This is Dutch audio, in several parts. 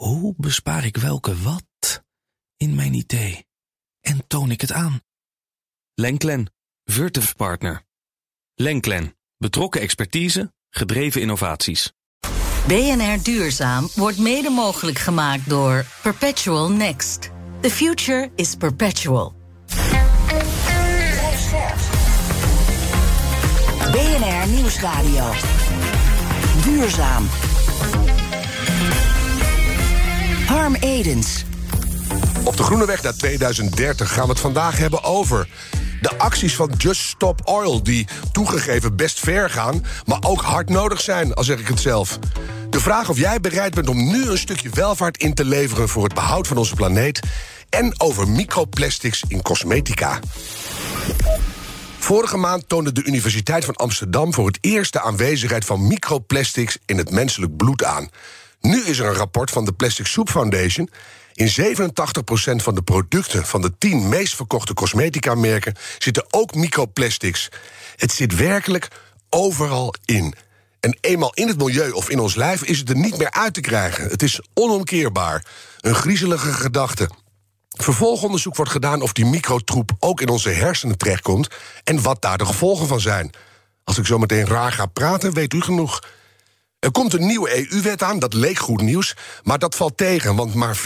Hoe bespaar ik welke wat in mijn idee? En toon ik het aan? Lenklen, Virtuf Partner. Lenklen, betrokken expertise, gedreven innovaties. BNR Duurzaam wordt mede mogelijk gemaakt door Perpetual Next. The future is perpetual. BNR Nieuwsradio. Duurzaam. Harm Edens. Op de Groene Weg naar 2030 gaan we het vandaag hebben over de acties van Just Stop Oil, die toegegeven best ver gaan, maar ook hard nodig zijn, al zeg ik het zelf. De vraag of jij bereid bent om nu een stukje welvaart in te leveren voor het behoud van onze planeet. En over microplastics in cosmetica. Vorige maand toonde de Universiteit van Amsterdam voor het eerst de aanwezigheid van microplastics in het menselijk bloed aan. Nu is er een rapport van de Plastic Soup Foundation. In 87% van de producten van de 10 meest verkochte cosmetica-merken zitten ook microplastics. Het zit werkelijk overal in. En eenmaal in het milieu of in ons lijf is het er niet meer uit te krijgen. Het is onomkeerbaar. Een griezelige gedachte. Vervolgonderzoek wordt gedaan of die microtroep ook in onze hersenen terechtkomt en wat daar de gevolgen van zijn. Als ik zo meteen raar ga praten, weet u genoeg. Er komt een nieuwe EU-wet aan, dat leek goed nieuws, maar dat valt tegen, want maar 4%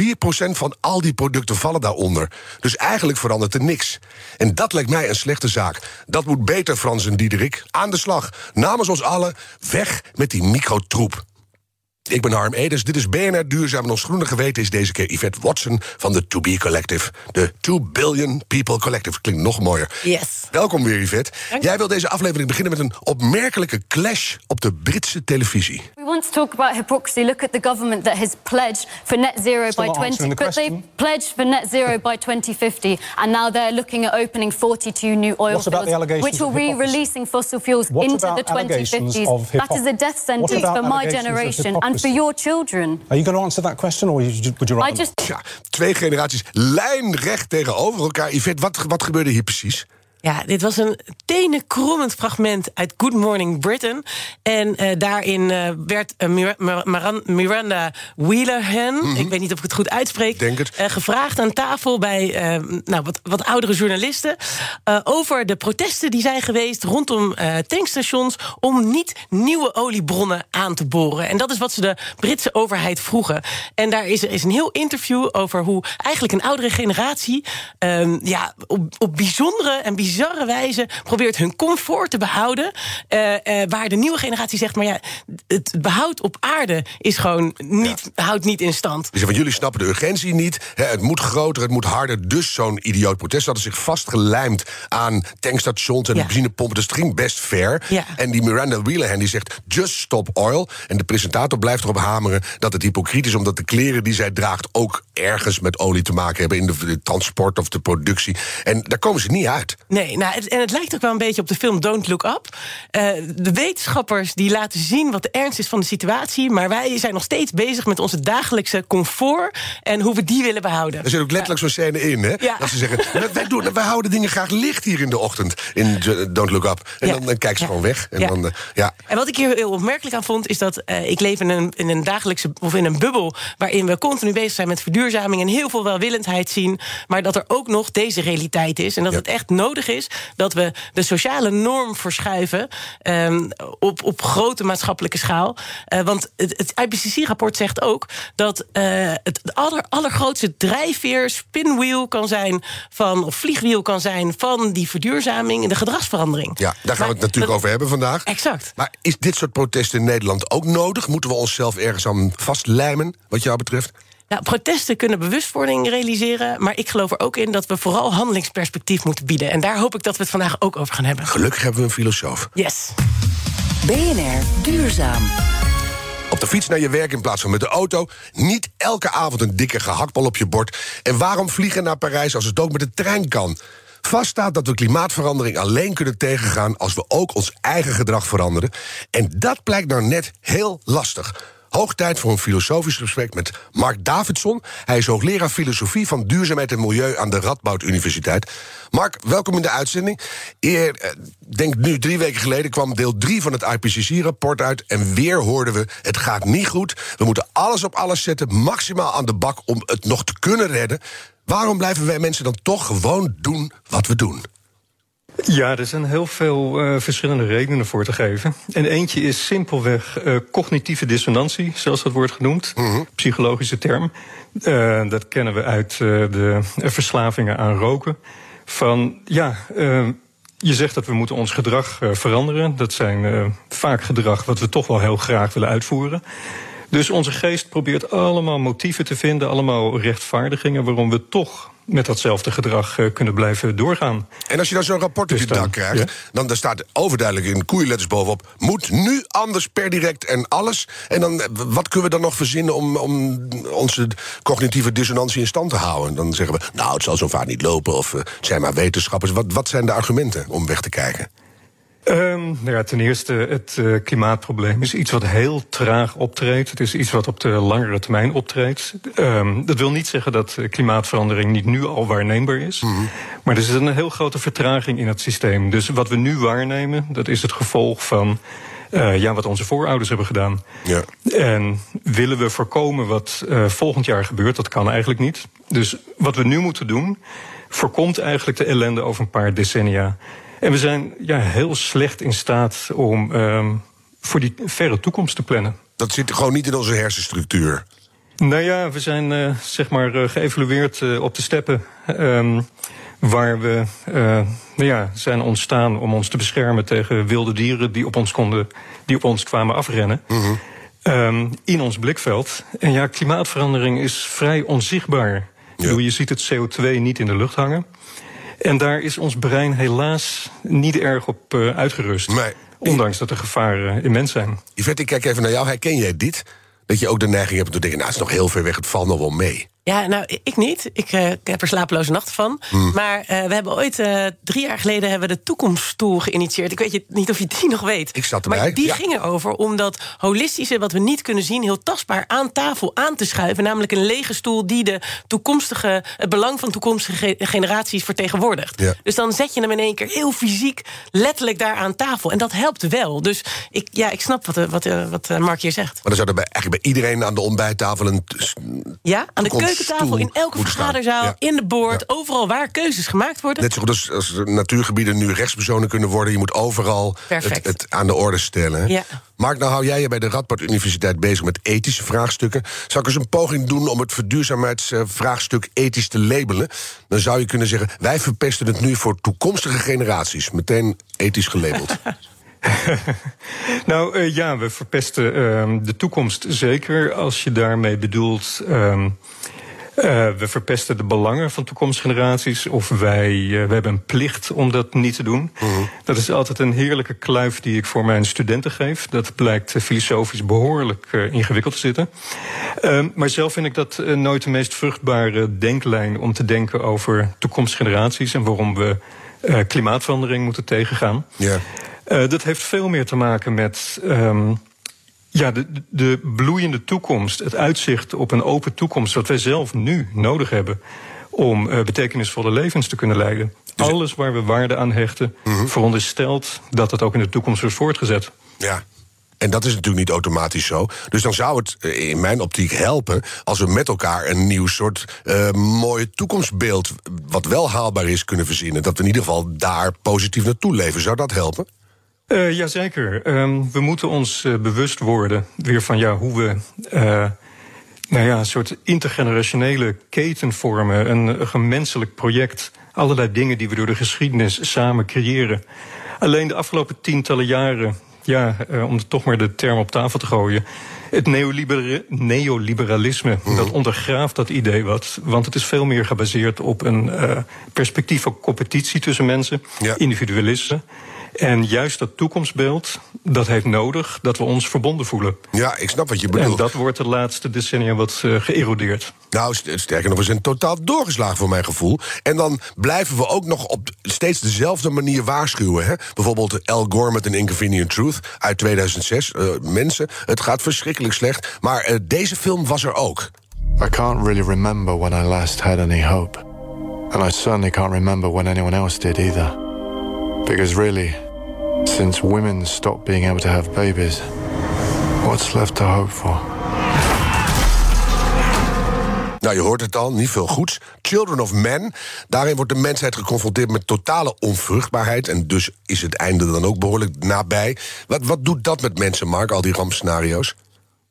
van al die producten vallen daaronder. Dus eigenlijk verandert er niks. En dat lijkt mij een slechte zaak. Dat moet beter, Frans en Diederik. Aan de slag. Namens ons allen, weg met die microtroep. Ik ben Harm Edens, dit is BNR Duurzaam... en ons groene geweten is deze keer Yvette Watson van de To Be Collective. De 2 Billion People Collective. Klinkt nog mooier. Yes. Welkom weer, Yvette. Jij wil deze aflevering beginnen met een opmerkelijke clash... op de Britse televisie. We want to talk about hypocrisy. Look at the government that has pledged for net zero by not 20... answering the But they pledged for net zero by 2050, and now they're looking at opening 42 new oil What about fields, the allegations which will be releasing fossil fuels What into the allegations 2050s. of That is a death sentence for my generation and for your children. Are you going to answer that question, or would you, would you I rather? just Tja, twee generaties lijnrecht tegenover elkaar. Yvette, wat, wat gebeurde hier precies? Ja, dit was een tenenkrommend fragment uit Good Morning Britain. En eh, daarin eh, werd eh, Miranda Wheelerhan, ik weet niet of ik het goed uitspreek, Denk het. gevraagd aan tafel bij nou, wat, wat oudere journalisten over de protesten die zijn geweest rondom tankstations om niet nieuwe oliebronnen aan te boren. En dat is wat ze de Britse overheid vroegen. En daar is, is een heel interview over hoe eigenlijk een oudere generatie ehm, ja, op, op bijzondere en bizarre wijze probeert hun comfort te behouden. eh, eh, waar de nieuwe generatie zegt, maar ja, het behoud op aarde is gewoon niet, houdt niet in stand. Dus van jullie snappen de urgentie niet. Hè, het moet groter, het moet harder. Dus zo'n idioot protest. Dat hadden zich vastgelijmd aan tankstations en Ja. benzinepompen. Dus het ging best ver. Ja. En die Miranda Wheelerhan die zegt just stop oil. En de presentator blijft erop hameren dat het hypocriet is... omdat de kleren die zij draagt ook ergens met olie te maken hebben... in de, de transport of de productie. En daar komen ze niet uit. Nee, nou, het, en het lijkt ook wel een beetje op de film Don't Look Up. Eh, de wetenschappers die laten zien wat de ernst is van de situatie... maar wij zijn nog steeds bezig met onze dagelijkse comfort... en hoe we die willen behouden. Er zit ook letterlijk zo'n scène in, hè? Ja. Dat ze zeggen, "Wij- doen, wij houden dingen graag licht hier in de ochtend... in Don't Look Up. En Ja. dan, dan kijken ze gewoon weg. En dan, eh, ja. En wat ik hier heel opmerkelijk aan vond, is dat eh, ik leef in een, in een dagelijkse of in een bubbel waarin we continu bezig zijn met verduurzaming en heel veel welwillendheid zien, maar dat er ook nog deze realiteit is en dat het echt nodig is dat we de sociale norm verschuiven ehm, op, op grote maatschappelijke schaal. Eh, want het, het IPCC-rapport zegt ook dat eh, het aller, allergrootste drijfveer, spinwiel kan zijn van, of vliegwiel kan zijn van die verduurzaming en de gedragsverandering. ja, daar gaan we het natuurlijk dat- over hebben vandaag. Exact. Maar is dit soort protesten in Nederland ook nodig? Moeten we onszelf ergens aan vastlijmen, wat jou betreft? Nou, protesten kunnen bewustwording realiseren, maar ik geloof er ook in dat we vooral handelingsperspectief moeten bieden. En daar hoop ik dat we het vandaag ook over gaan hebben. Gelukkig hebben we een filosoof. Yes. BNR Duurzaam. Op de fiets naar je werk in plaats van met de auto. Niet elke avond een dikke gehaktbal op je bord. En waarom vliegen naar Parijs als het ook met de trein kan? Vast staat dat we klimaatverandering alleen kunnen tegengaan als we ook ons eigen gedrag veranderen. En dat blijkt nou net heel lastig. Hoog tijd voor een filosofisch gesprek met Mark Davidson. Hij is hoogleraar filosofie van duurzaamheid en milieu aan de Radboud Universiteit. Mark, welkom in de uitzending. Eer, eh, denk nu drie weken geleden kwam deel 3 van het IPCC-rapport uit. En weer hoorden we: het gaat niet goed. We moeten alles op alles zetten, maximaal aan de bak om het nog te kunnen redden. Waarom blijven wij mensen dan toch gewoon doen wat we doen? Ja, er zijn heel veel uh, verschillende redenen voor te geven. En eentje is simpelweg uh, cognitieve dissonantie, zoals dat wordt genoemd. Mm -hmm. Psychologische term. Uh, dat kennen we uit de verslavingen aan roken. Van ja, je zegt dat we moeten ons gedrag veranderen. Dat zijn vaak gedrag wat we toch wel heel graag willen uitvoeren. Dus onze geest probeert allemaal motieven te vinden, allemaal rechtvaardigingen waarom we toch met datzelfde gedrag uh, kunnen blijven doorgaan. En als je dan zo'n rapport op je dak krijgt, ja? dan daar staat overduidelijk in koeienletters bovenop: moet nu anders per direct en alles. En dan, wat kunnen we dan nog verzinnen om, om onze cognitieve dissonantie in stand te houden? Dan zeggen we: nou, het zal zo vaak niet lopen, of uh, het zijn maar wetenschappers. Wat, wat zijn de argumenten om weg te kijken? Um, nou ja, ten eerste, het uh, klimaatprobleem is iets wat heel traag optreedt. Het is iets wat op de langere termijn optreedt. Um, dat wil niet zeggen dat klimaatverandering niet nu al waarneembaar is. Mm -hmm. Maar er zit een heel grote vertraging in het systeem. Dus wat we nu waarnemen, dat is het gevolg van uh, ja, wat onze voorouders hebben gedaan. Ja. En willen we voorkomen wat uh, volgend jaar gebeurt, dat kan eigenlijk niet. Dus wat we nu moeten doen, voorkomt eigenlijk de ellende over een paar decennia. En we zijn ja, heel slecht in staat om um, voor die verre toekomst te plannen. Dat zit gewoon niet in onze hersenstructuur. Nou ja, we zijn uh, zeg maar uh, geëvalueerd uh, op de steppen. Um, waar we nou ja, zijn ontstaan om ons te beschermen tegen wilde dieren die op ons, konden, die op ons kwamen afrennen. -hmm. um, in ons blikveld. En ja, klimaatverandering is vrij onzichtbaar. Ja. Je ziet het CO2 niet in de lucht hangen. En daar is ons brein helaas niet erg op uh, uitgerust. Nee. Ondanks dat de gevaren immens zijn. Yvette, ik kijk even naar jou. Herken jij dit? Dat je ook de neiging hebt om te denken... nou, het is nog heel ver weg, het valt nog wel mee. Ja, nou, ik niet. Ik, uh, ik heb er slapeloze nachten van. Hmm. Maar uh, we hebben ooit, uh, drie jaar geleden, hebben we de toekomststoel geïnitieerd. Ik weet je, niet of je die nog weet. Ik zat erbij. Maar die ja. ging erover om dat holistische, wat we niet kunnen zien... heel tastbaar aan tafel aan te schuiven. Namelijk een lege stoel die de toekomstige, het belang van toekomstige generaties vertegenwoordigt. Ja. Dus dan zet je hem in één keer heel fysiek, letterlijk daar aan tafel. En dat helpt wel. Dus ik, ja, ik snap wat, wat, wat Mark hier zegt. Maar dan zou er bij, eigenlijk bij iedereen aan de ontbijttafel... een ja, aan de keuken keukentafel, in elke vergaderzaal, ja. in de boord, ja. overal waar keuzes gemaakt worden. Net zo goed als, als natuurgebieden nu rechtspersonen kunnen worden. Je moet overal het, het, aan de orde stellen. Ja. Mark, nou hou jij je bij de Radboud Universiteit bezig met ethische vraagstukken. Zal ik eens een poging doen om het verduurzaamheidsvraagstuk ethisch te labelen? Dan zou je kunnen zeggen, wij verpesten het nu voor toekomstige generaties. Meteen ethisch gelabeld. nou uh, ja, we verpesten uh, de toekomst zeker als je daarmee bedoelt. Uh, uh, we verpesten de belangen van toekomstgeneraties. Of wij uh, we hebben een plicht om dat niet te doen. -hmm. Dat is altijd een heerlijke kluif die ik voor mijn studenten geef. Dat blijkt filosofisch behoorlijk ingewikkeld te zitten. Ehm, maar zelf vind ik dat nooit de meest vruchtbare denklijn om te denken over toekomstgeneraties en waarom we klimaatverandering moeten tegengaan. Yeah. Dat heeft veel meer te maken met um, ja, de, de bloeiende toekomst, het uitzicht op een open toekomst, wat wij zelf nu nodig hebben om uh, betekenisvolle levens te kunnen leiden. Dus Alles waar we waarde aan hechten, -hmm. veronderstelt dat het ook in de toekomst wordt voortgezet. Ja, en dat is natuurlijk niet automatisch zo. Dus dan zou het in mijn optiek helpen als we met elkaar een nieuw soort uh, mooi toekomstbeeld, wat wel haalbaar is, kunnen verzinnen. Dat we in ieder geval daar positief naartoe leven. Zou dat helpen? Uh, jazeker. Um, we moeten ons uh, bewust worden weer van ja, hoe we uh, nou ja, een soort intergenerationele keten vormen. Een gemenselijk project. Allerlei dingen die we door de geschiedenis samen creëren. Alleen de afgelopen tientallen jaren, ja, om toch maar de term op tafel te gooien. Het neoliber neoliberalisme, mm. dat ondergraaft dat idee wat. Want het is veel meer gebaseerd op een perspectief van competitie tussen mensen, ja. individualisme. En juist dat toekomstbeeld, dat heeft nodig dat we ons verbonden voelen. Ja, ik snap wat je bedoelt. En dat wordt de laatste decennia wat uh, geërodeerd. Nou, sterker nog, we zijn totaal doorgeslagen voor mijn gevoel. En dan blijven we ook nog op steeds dezelfde manier waarschuwen. Hè? Bijvoorbeeld Al Gore met een Inconvenient Truth uit 2006. Uh, mensen, het gaat verschrikkelijk slecht. Maar uh, deze film was er ook. I can't really remember when I last had any hope. And I certainly can't remember when anyone else did either. Because really, since women stopped being able to have babies, what's left to hope for? Nou, je hoort het al, niet veel goeds. Children of Men. Daarin wordt de mensheid geconfronteerd met totale onvruchtbaarheid. En dus is het einde dan ook behoorlijk nabij. Wat, wat doet dat met mensen, Mark, al die rampscenario's?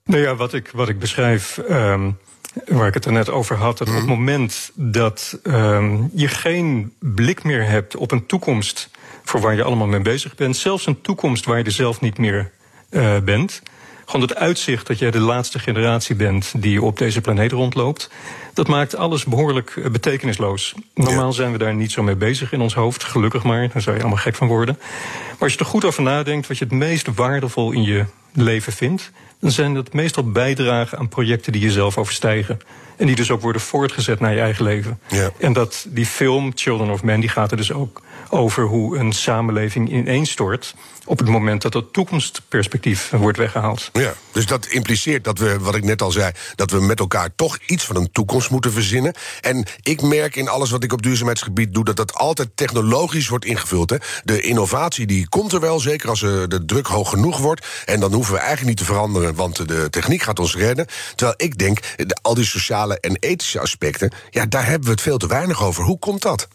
Nou ja, wat ik, wat ik beschrijf. Um, waar ik het er net over had. Dat op het moment dat um, je geen blik meer hebt op een toekomst. Voor waar je allemaal mee bezig bent. zelfs een toekomst waar je er zelf niet meer uh, bent gewoon het uitzicht dat jij de laatste generatie bent die op deze planeet rondloopt, dat maakt alles behoorlijk eh, betekenisloos. Normaal zijn we daar niet zo mee bezig in ons hoofd, gelukkig maar, daar zou je allemaal gek van worden. Maar als je er goed over nadenkt, wat je het meest waardevol in je leven vindt, dan zijn dat meestal bijdragen aan projecten die jezelf overstijgen. En die dus ook worden voortgezet naar je eigen leven. Ja. En dat die film Children of Men, die gaat er dus ook over hoe een samenleving ineenstort op het moment dat het toekomstperspectief wordt weggehaald. Ja, dus dat impliceert dat we, wat ik net al zei, dat we met elkaar toch iets van een toekomst moeten verzinnen. En ik merk in alles wat ik op duurzaamheidsgebied doe, dat dat altijd technologisch wordt ingevuld. Hè. De innovatie die komt er wel, zeker als de druk hoog genoeg wordt. En dan hoeven we eigenlijk niet te veranderen, want de techniek gaat ons redden. Terwijl ik denk, de, al die sociale en ethische aspecten, ja, daar hebben we het veel te weinig over. Hoe komt dat?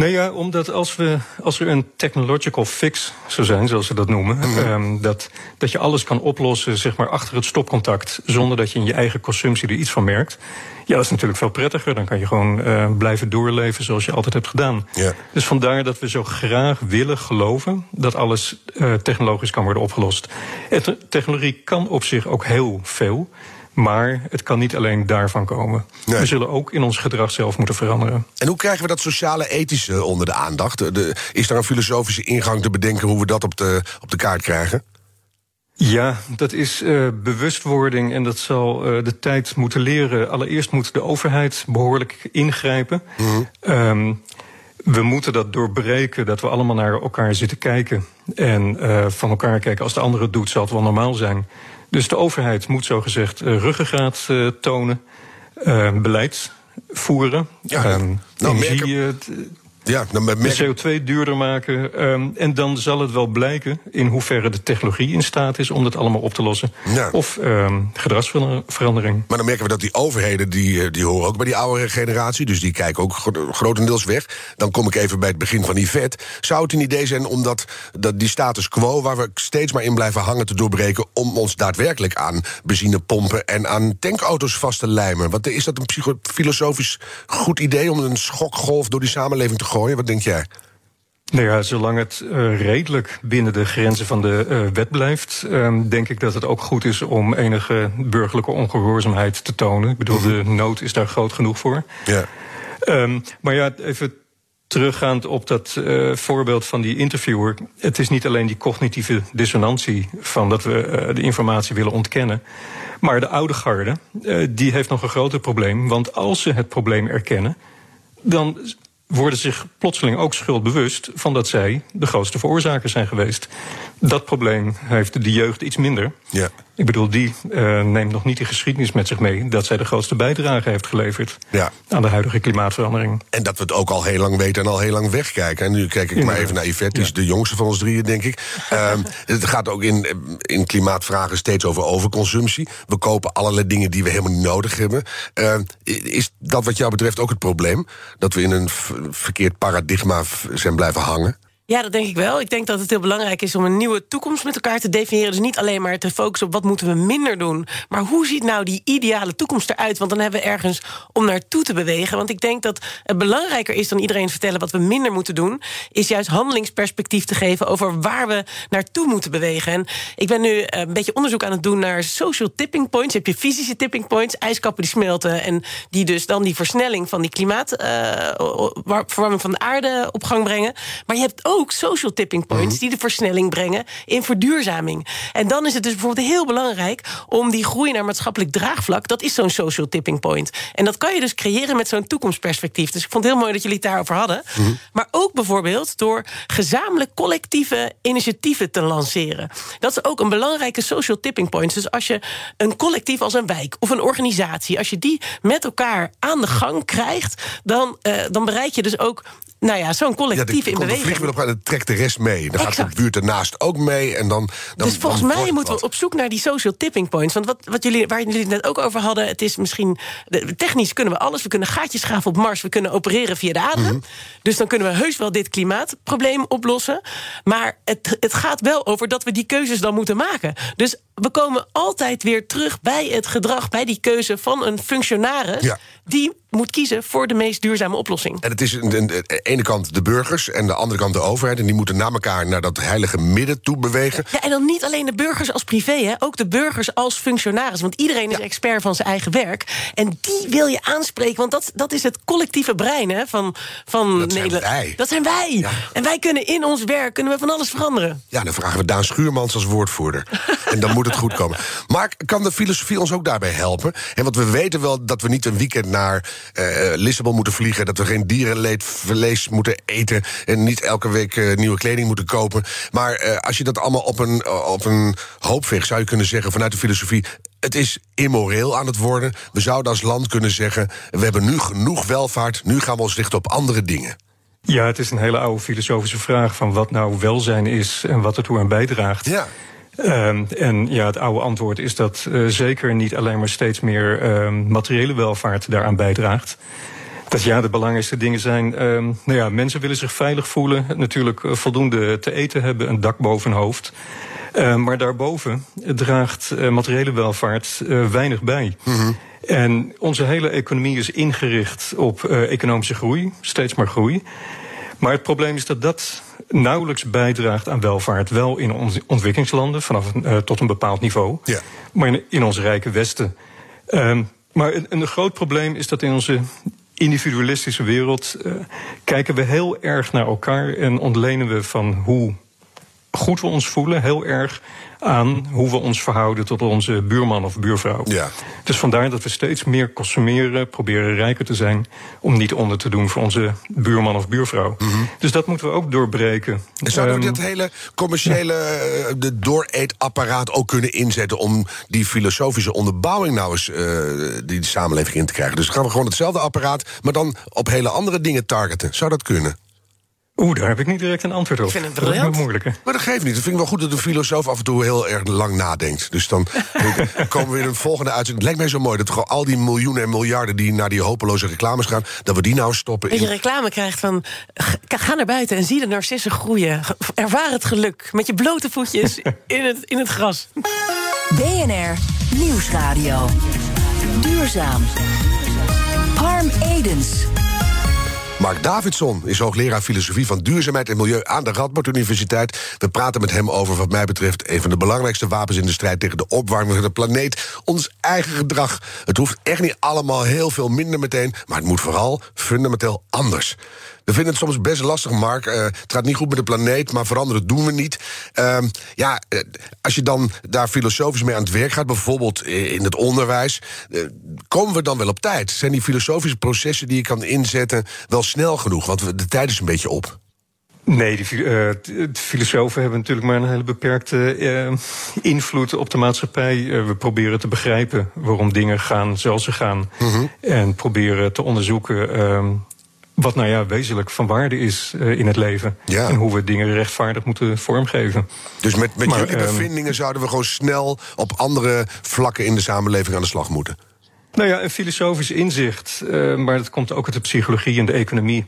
Nee, ja, omdat als, we, als er een technological fix zou zijn, zoals ze dat noemen, mm -hmm. um, dat, dat je alles kan oplossen zeg maar, achter het stopcontact, zonder dat je in je eigen consumptie er iets van merkt. Ja, dat is natuurlijk veel prettiger. Dan kan je gewoon uh, blijven doorleven zoals je altijd hebt gedaan. Ja. Dus vandaar dat we zo graag willen geloven dat alles uh, technologisch kan worden opgelost. En technologie kan op zich ook heel veel. Maar het kan niet alleen daarvan komen. Nee. We zullen ook in ons gedrag zelf moeten veranderen. En hoe krijgen we dat sociale ethische onder de aandacht? De, is daar een filosofische ingang te bedenken hoe we dat op de, op de kaart krijgen? Ja, dat is uh, bewustwording en dat zal uh, de tijd moeten leren. Allereerst moet de overheid behoorlijk ingrijpen. Mm -hmm. um, we moeten dat doorbreken, dat we allemaal naar elkaar zitten kijken. En uh, van elkaar kijken, als de ander het doet, zal het wel normaal zijn. Dus de overheid moet zogezegd uh, ruggengraat uh, tonen, uh, beleid voeren, ja, um, nou, energie, ja, dan merk... de CO2 duurder maken. Um, en dan zal het wel blijken in hoeverre de technologie in staat is om dat allemaal op te lossen. Ja. Of um, gedragsverandering. Maar dan merken we dat die overheden, die, die horen ook bij die oudere generatie. Dus die kijken ook grotendeels weg. Dan kom ik even bij het begin van die vet. Zou het een idee zijn om dat, dat die status quo, waar we steeds maar in blijven hangen, te doorbreken. om ons daadwerkelijk aan benzinepompen en aan tankauto's vast te lijmen? Wat, is dat een filosofisch goed idee om een schokgolf door die samenleving te gooien? Wat denk jij? Nou ja, zolang het uh, redelijk binnen de grenzen van de uh, wet blijft, um, denk ik dat het ook goed is om enige burgerlijke ongehoorzaamheid te tonen. Ik bedoel, -hmm. de nood is daar groot genoeg voor. Ja. Um, maar ja, even teruggaand op dat uh, voorbeeld van die interviewer. Het is niet alleen die cognitieve dissonantie van dat we de informatie willen ontkennen. Maar de oude garde, die heeft nog een groter probleem. Want als ze het probleem erkennen, dan worden zich plotseling ook schuldbewust van dat zij de grootste veroorzakers zijn geweest. Dat probleem heeft de jeugd iets minder. Ja. Ik bedoel, die uh, neemt nog niet de geschiedenis met zich mee dat zij de grootste bijdrage heeft geleverd ja. aan de huidige klimaatverandering. En dat we het ook al heel lang weten en al heel lang wegkijken. En nu kijk ik ja. maar even naar Yvette, die is de jongste van ons drieën, denk ik. um, het gaat ook in, in klimaatvragen steeds over overconsumptie. We kopen allerlei dingen die we helemaal niet nodig hebben. Uh, is dat wat jou betreft ook het probleem? Dat we in een verkeerd paradigma zijn blijven hangen? Ja, dat denk ik wel. Ik denk dat het heel belangrijk is om een nieuwe toekomst met elkaar te definiëren. Dus niet alleen maar te focussen op wat moeten we minder doen. Maar hoe ziet nou die ideale toekomst eruit? Want dan hebben we ergens om naartoe te bewegen. Want ik denk dat het belangrijker is dan iedereen vertellen wat we minder moeten doen. Is juist handelingsperspectief te geven over waar we naartoe moeten bewegen. En ik ben nu een beetje onderzoek aan het doen naar social tipping points. Je hebt je fysische tipping points, ijskappen die smelten. En die dus dan die versnelling van die klimaatverwarming uh, van de aarde op gang brengen. Maar je hebt ook ook social tipping points die de versnelling brengen in verduurzaming. En dan is het dus bijvoorbeeld heel belangrijk om die groei naar maatschappelijk draagvlak, dat is zo'n social tipping point. En dat kan je dus creëren met zo'n toekomstperspectief. Dus ik vond het heel mooi dat jullie het daarover hadden. Maar ook bijvoorbeeld door gezamenlijk collectieve initiatieven te lanceren. Dat is ook een belangrijke social tipping point. Dus als je een collectief als een wijk of een organisatie, als je die met elkaar aan de gang krijgt, dan, eh, dan bereik je dus ook nou ja, zo'n collectief in beweging. vliegwiel op en dan trekt de rest mee. Dan gaat de buurt ernaast ook mee. En dan, dan, dus volgens dan mij moeten we op zoek naar die social tipping points. Want wat, wat jullie, waar jullie het net ook over hadden, het is misschien. Technisch kunnen we alles. We kunnen gaatjes graven op Mars. We kunnen opereren via de adem. Mhm. Dus dan kunnen we heus wel dit klimaatprobleem oplossen. Maar het, het gaat wel over dat we die keuzes dan moeten maken. Dus we komen altijd weer terug bij het gedrag, bij die keuze van een functionaris. Ja. Die moet kiezen voor de meest duurzame oplossing. En het is aan de, ene kant de burgers en de andere kant de overheid. En die moeten naar elkaar naar dat heilige midden toe bewegen. Ja, en dan niet alleen de burgers als privé, hè, ook de burgers als functionaris. Want iedereen is expert van zijn eigen werk. En die wil je aanspreken, want dat, dat is het collectieve brein hè, van, van Dat zijn Nederland. wij. Dat zijn wij. Ja. En wij kunnen in ons werk kunnen we van alles veranderen. Ja, dan vragen we Daan Schuurmans als woordvoerder. en dan moet het goed komen. Maar kan de filosofie ons ook daarbij helpen? En want we weten wel dat we niet een weekend naar eh, Lissabon moeten vliegen. Dat we geen dierenleedvlees moeten eten. En niet elke week eh, nieuwe kleding moeten kopen. Maar als je dat allemaal op een, op een hoop veegt, zou je kunnen zeggen vanuit de filosofie. Het is immoreel aan het worden. We zouden als land kunnen zeggen: we hebben nu genoeg welvaart. Nu gaan we ons richten op andere dingen. Ja, het is een hele oude filosofische vraag van wat nou welzijn is en wat ertoe aan bijdraagt. Ja. Ehm, en ja, het oude antwoord is dat eh, zeker niet alleen maar steeds meer ehm, materiële welvaart daaraan bijdraagt. Dat ja, de belangrijkste dingen zijn. ehm, nou ja, mensen willen zich veilig voelen. Natuurlijk eh, voldoende te eten hebben, een dak boven hun hoofd. Maar daarboven draagt eh, materiële welvaart weinig bij. En onze hele economie is ingericht op economische groei, steeds maar groei. Maar het probleem is dat dat nauwelijks bijdraagt aan welvaart. Wel in onze ontwikkelingslanden, vanaf eh, tot een bepaald niveau. Ja. Maar in, in ons rijke Westen. Ehm, maar een, een groot probleem is dat in onze individualistische wereld... eh, kijken we heel erg naar elkaar en ontlenen we van hoe goed we ons voelen... heel erg aan hoe we ons verhouden tot onze buurman of buurvrouw. Ja. Dus vandaar dat we steeds meer consumeren, proberen rijker te zijn... om niet onder te doen voor onze buurman of buurvrouw. Dus dat moeten we ook doorbreken. Mhm. En zouden we Ehm, dit hele commerciële eh, de dooreetapparaat ook kunnen inzetten om die filosofische onderbouwing nou eens eh, die samenleving in te krijgen? Dus gaan we gewoon hetzelfde apparaat, maar dan op hele andere dingen targeten. Zou dat kunnen? Oeh, daar heb ik niet direct een antwoord op. vind het Dat is briljant. moeilijker. Maar dat geeft niet. Dat vind ik wel goed dat de filosoof af en toe heel erg lang nadenkt. Dus dan komen we in een volgende uitzending. Het lijkt mij zo mooi dat gewoon al die miljoenen en miljarden die naar die hopeloze reclames gaan, dat we die nou stoppen Dat je in. reclame krijgt van. Ga naar buiten en zie de narcissen groeien. Ervaar het geluk met je blote voetjes in het, in het gras. BNR Nieuwsradio. Duurzaam. Harm Edens. Mark Davidson is hoogleraar filosofie van duurzaamheid en milieu aan de Radboud Universiteit. We praten met hem over, wat mij betreft, een van de belangrijkste wapens in de strijd tegen de opwarming van de planeet. Ons eigen gedrag. Het hoeft echt niet allemaal heel veel minder meteen, maar het moet vooral fundamenteel anders. We vinden het soms best lastig, Mark. Eh, het gaat niet goed met de planeet, maar veranderen doen we niet. Ehm, ja, eh, als je dan daar filosofisch mee aan het werk gaat, bijvoorbeeld in het onderwijs, eh, komen we dan wel op tijd? Zijn die filosofische processen die je kan inzetten wel snel genoeg? Want de tijd is een beetje op. Nee, de filosofen hebben natuurlijk maar een hele beperkte invloed op de maatschappij. We proberen te begrijpen waarom dingen gaan zoals ze gaan. En proberen te onderzoeken ehm, wat nou ja, wezenlijk van waarde is eh, in het leven. Ja. En hoe we dingen rechtvaardig moeten vormgeven. Dus met, met Maar, jullie ehm, bevindingen zouden we gewoon snel op andere vlakken in de samenleving aan de slag moeten. Nou ja, een filosofisch inzicht, eh, maar dat komt ook uit de psychologie en de economie.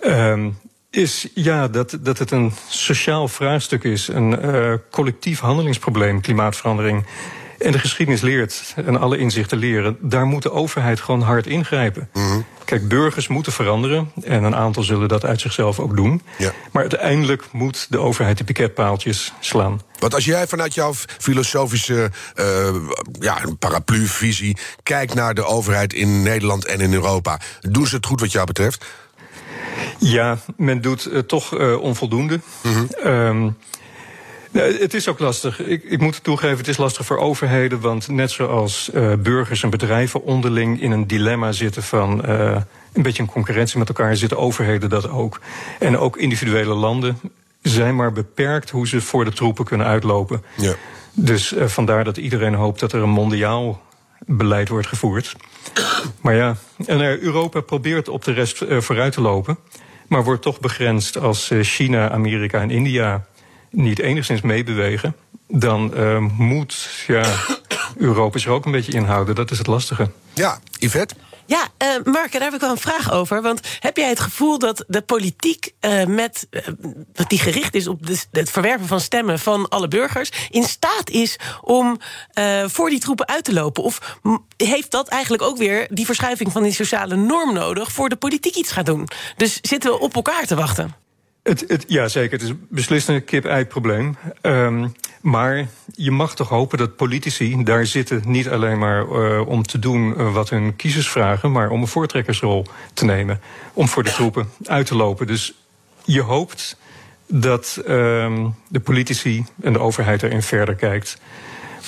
ehm, is ja, dat, dat het een sociaal vraagstuk is, een eh, collectief handelingsprobleem, klimaatverandering. En de geschiedenis leert, en alle inzichten leren, daar moet de overheid gewoon hard ingrijpen. Kijk, burgers moeten veranderen, en een aantal zullen dat uit zichzelf ook doen. Ja. Maar uiteindelijk moet de overheid de piketpaaltjes slaan. Want als jij vanuit jouw filosofische eh, ja, paraplu-visie kijkt naar de overheid in Nederland en in Europa, doen ze het goed wat jou betreft? Ja, men doet uh, toch uh, onvoldoende. Mm -hmm. um, Nee, het is ook lastig. Ik, ik moet toegeven, het is lastig voor overheden. Want net zoals uh, burgers en bedrijven onderling in een dilemma zitten van uh, een beetje een concurrentie met elkaar, zitten overheden dat ook. En ook individuele landen zijn maar beperkt hoe ze voor de troepen kunnen uitlopen. Ja. Dus uh, vandaar dat iedereen hoopt dat er een mondiaal beleid wordt gevoerd. Maar ja, en Europa probeert op de rest vooruit te lopen. Maar wordt toch begrensd als China, Amerika en India niet enigszins meebewegen, dan uh, moet ja, Europa zich ook een beetje inhouden. Dat is het lastige. Ja, Yvette? Ja, uh, Mark, daar heb ik wel een vraag over. Want heb jij het gevoel dat de politiek uh, met, uh, die gericht is op de, het verwerven van stemmen van alle burgers, in staat is om voor die troepen uit te lopen? Of heeft dat eigenlijk ook weer die verschuiving van die sociale norm nodig voor de politiek iets gaat doen? Dus zitten we op elkaar te wachten? Het, het, ja, zeker. Het is beslist een kip-ei-probleem. Um, maar je mag toch hopen dat politici daar zitten niet alleen maar uh, om te doen uh, wat hun kiezers vragen, maar om een voortrekkersrol te nemen. Om voor de troepen uit te lopen. Dus je hoopt dat um, de politici en de overheid erin verder kijkt.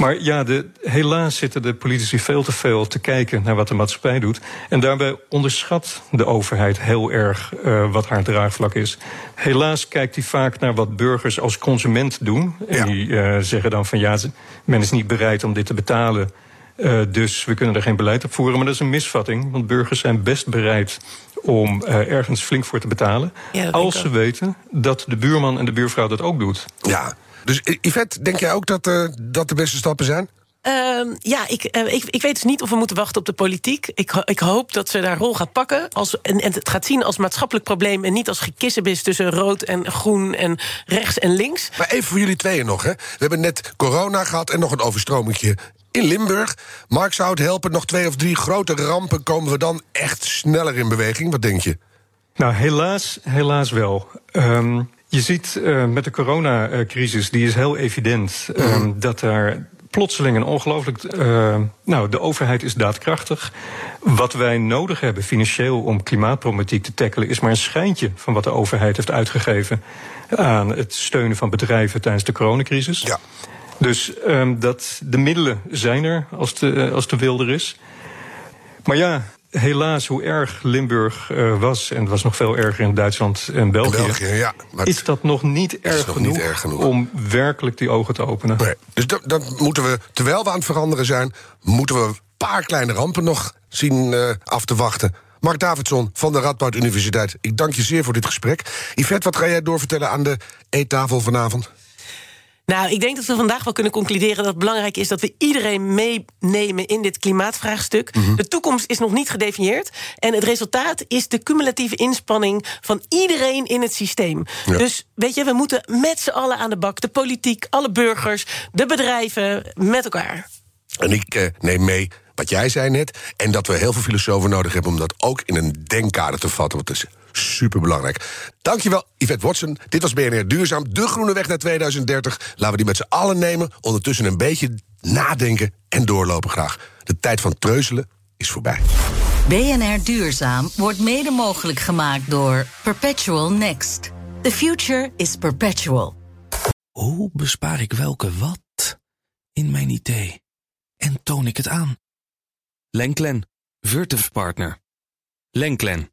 Maar ja, de, helaas zitten de politici veel te veel te kijken naar wat de maatschappij doet. En daarbij onderschat de overheid heel erg uh, wat haar draagvlak is. Helaas kijkt hij vaak naar wat burgers als consument doen. En ja. die uh, zeggen dan van ja, men is niet bereid om dit te betalen. Uh, dus we kunnen er geen beleid op voeren. Maar dat is een misvatting, want burgers zijn best bereid om uh, ergens flink voor te betalen. Ja, als ze weten dat de buurman en de buurvrouw dat ook doet. Ja. Dus Yvette, denk jij ook dat, uh, dat de beste stappen zijn? Uh, ja, ik, uh, ik, ik weet dus niet of we moeten wachten op de politiek. Ik, ik hoop dat ze daar rol gaat pakken. Als, en, en het gaat zien als maatschappelijk probleem... en niet als gekissenbis tussen rood en groen en rechts en links. Maar even voor jullie tweeën nog. Hè. We hebben net corona gehad en nog een overstromingje in Limburg. Mark, zou het helpen? Nog twee of drie grote rampen... komen we dan echt sneller in beweging? Wat denk je? Nou, helaas, helaas wel. Um, je ziet uh, met de coronacrisis, die is heel evident, mm. um, dat daar plotseling een ongelooflijk. Uh, nou, de overheid is daadkrachtig. Wat wij nodig hebben financieel om klimaatproblematiek te tackelen, is maar een schijntje van wat de overheid heeft uitgegeven aan het steunen van bedrijven tijdens de coronacrisis. Ja. Dus um, dat, de middelen zijn er als de, als de wil er is. Maar ja, helaas, hoe erg Limburg uh, was, en het was nog veel erger in Duitsland en België, België ja, is dat nog niet, erg nog genoeg, niet erg genoeg om werkelijk die ogen te openen. Nee. Dus dat, dat, moeten we, terwijl we aan het veranderen zijn, moeten we een paar kleine rampen nog zien uh, af te wachten. Mark Davidson van de Radboud Universiteit, ik dank je zeer voor dit gesprek. Yvette, wat ga jij doorvertellen aan de eettafel vanavond? Nou, ik denk dat we vandaag wel kunnen concluderen dat het belangrijk is dat we iedereen meenemen in dit klimaatvraagstuk. Mm -hmm. De toekomst is nog niet gedefinieerd. En het resultaat is de cumulatieve inspanning van iedereen in het systeem. Ja. Dus weet je, we moeten met z'n allen aan de bak. De politiek, alle burgers, de bedrijven, met elkaar. En ik uh, neem mee wat jij zei net. En dat we heel veel filosofen nodig hebben om dat ook in een denkkader te vatten. Want superbelangrijk. Dankjewel, Yvette Watson. Dit was BNR Duurzaam, de groene weg naar 2030. Laten we die met z'n allen nemen. Ondertussen een beetje nadenken en doorlopen graag. De tijd van treuzelen is voorbij. BNR Duurzaam wordt mede mogelijk gemaakt door Perpetual Next. The future is perpetual. Hoe bespaar ik welke wat in mijn idee? En toon ik het aan? Lenklen, Virtuf Partner. Lenklen,